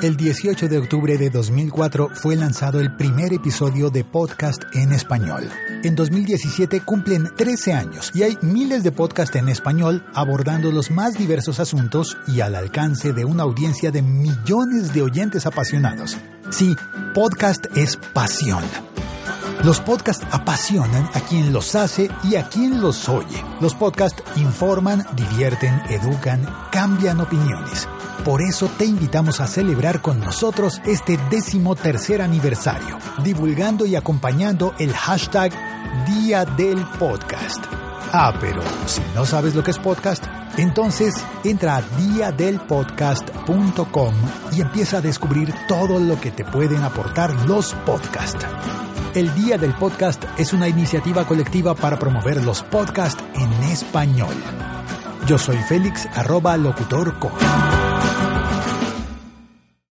El 18 de octubre de 2004 fue lanzado el primer episodio de podcast en español. En 2017 cumplen 13 años y hay miles de podcasts en español abordando los más diversos asuntos y al alcance de una audiencia de millones de oyentes apasionados. Sí, podcast es pasión. Los podcasts apasionan a quien los hace y a quien los oye. Los podcasts informan, divierten, educan, cambian opiniones. Por eso te invitamos a celebrar con nosotros este décimo tercer aniversario, divulgando y acompañando el hashtag Día del Podcast. Ah, pero si no sabes lo que es podcast, entonces entra a diadelpodcast.com y empieza a descubrir todo lo que te pueden aportar los podcasts. El Día del Podcast es una iniciativa colectiva para promover los podcasts en español. Yo soy Félix, arroba locutorco.